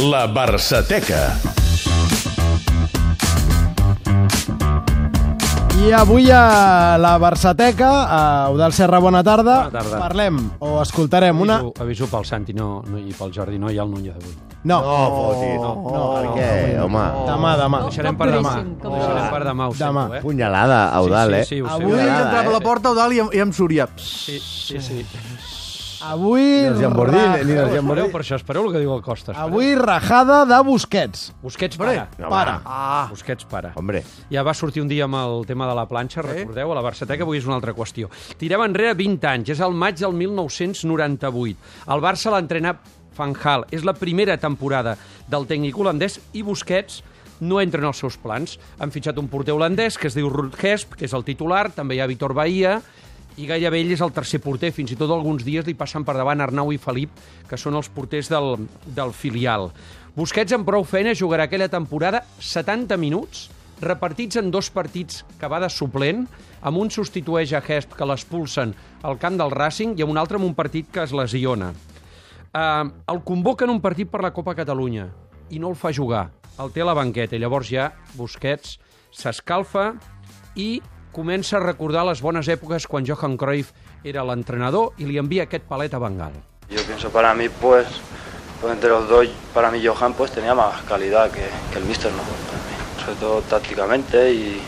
La Barçateca. I avui a la Barçateca, a Eudal Serra, bona tarda, Bona tarda. parlem o escoltarem una... Aviso, aviso pel Santi no, no, i pel Jordi, no hi ha el Núñez avui. No, No, fotis. no, no, Per què, home? demà, demà. Deixarem per demà. Ho deixarem per demà, ho Demà. sento, eh? Punyalada, Eudal, eh? Sí, sí, sí, ho sé. Avui ho sé. entrava a la porta, Eudal, i em, i em soria. Sí, sí, sí. Avui... els Jambordí, ra- ni els Espereu Jambordí. per això, espereu el que diu el Costa. espereu. Avui rajada de Busquets. Busquets para. Para. Ah, Busquets para. Hombre, Ja va sortir un dia amb el tema de la planxa, recordeu, a la Barçateca, avui és una altra qüestió. Tirem enrere 20 anys, és el maig del 1998. El Barça l'entrena Van Gaal. És la primera temporada del tècnic holandès i Busquets no entra en els seus plans. Han fitxat un porter holandès que es diu Ruud Hesp, que és el titular, també hi ha Vitor Bahia, i gairebé ell és el tercer porter. Fins i tot alguns dies li passen per davant Arnau i Felip, que són els porters del, del filial. Busquets amb prou feina jugarà aquella temporada 70 minuts, repartits en dos partits que va de suplent, amb un substitueix a Hesp que l'expulsen al camp del Racing i amb un altre en un partit que es lesiona. Uh, el convoca en un partit per la Copa Catalunya i no el fa jugar. El té a la banqueta i llavors ja Busquets s'escalfa i comença a recordar les bones èpoques quan Johan Cruyff era l'entrenador i li envia aquest palet a Bengal. Yo pienso para mí, pues, pues entre los dos, para mí Johan pues tenía más calidad que, que el míster, ¿no? Sobre todo tácticamente y,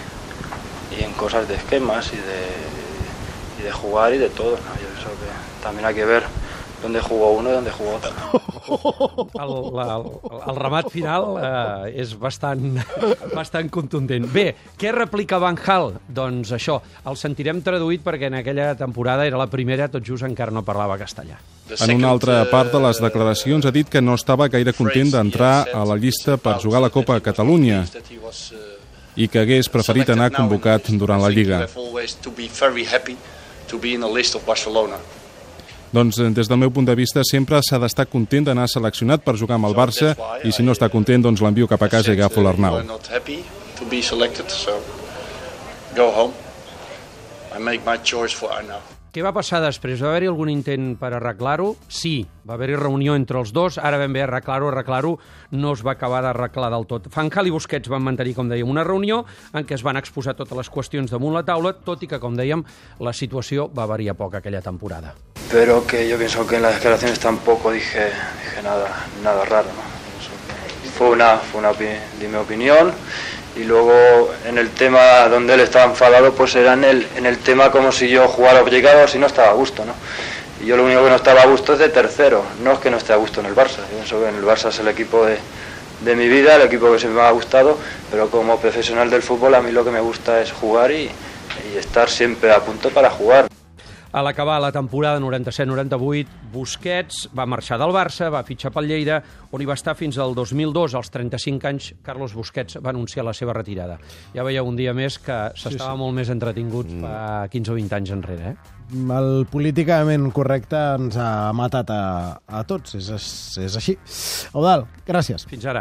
y en cosas de esquemas y de, y de jugar y de todo, ¿no? Yo pienso que también hay que ver dónde jugó uno y dónde jugó otro. El, la, el, el remat final eh, és bastant, bastant contundent. Bé, què replica Van Gaal? Doncs això, el sentirem traduït perquè en aquella temporada era la primera, tot just encara no parlava castellà. En una altra part de les declaracions ha dit que no estava gaire content d'entrar a la llista per jugar a la Copa a Catalunya i que hagués preferit anar convocat durant la Lliga. Doncs eh, des del meu punt de vista sempre s'ha d'estar content d'anar seleccionat per jugar amb el Barça i si no està content doncs l'envio cap a casa i agafo l'Arnau. Què va passar després? Va haver-hi algun intent per arreglar-ho? Sí, va haver-hi reunió entre els dos, ara ben bé arreglar-ho, arreglar-ho, no es va acabar d'arreglar del tot. Fancal i Busquets van mantenir, com dèiem, una reunió en què es van exposar totes les qüestions damunt la taula, tot i que, com dèiem, la situació va variar poc aquella temporada. Pero que yo pienso que en las declaraciones tampoco dije, dije nada, nada raro, ¿no? Fue una, fue una di mi opinión y luego en el tema donde él estaba enfadado pues era en el, en el tema como si yo jugara obligado si no estaba a gusto, ¿no? Y yo lo único que no estaba a gusto es de tercero, no es que no esté a gusto en el Barça, yo pienso que en el Barça es el equipo de, de mi vida, el equipo que siempre me ha gustado, pero como profesional del fútbol a mí lo que me gusta es jugar y estar siempre a punto para jugar. A l'acabar la temporada 97-98, Busquets va marxar del Barça, va fitxar pel Lleida, on hi va estar fins al 2002, als 35 anys, Carlos Busquets va anunciar la seva retirada. Ja veieu un dia més que s'estava sí, sí. molt més entretingut mm. fa 15 o 20 anys enrere, eh? El políticament correcte ens ha matat a, a tots, és, és així. Eudal, gràcies. Fins ara.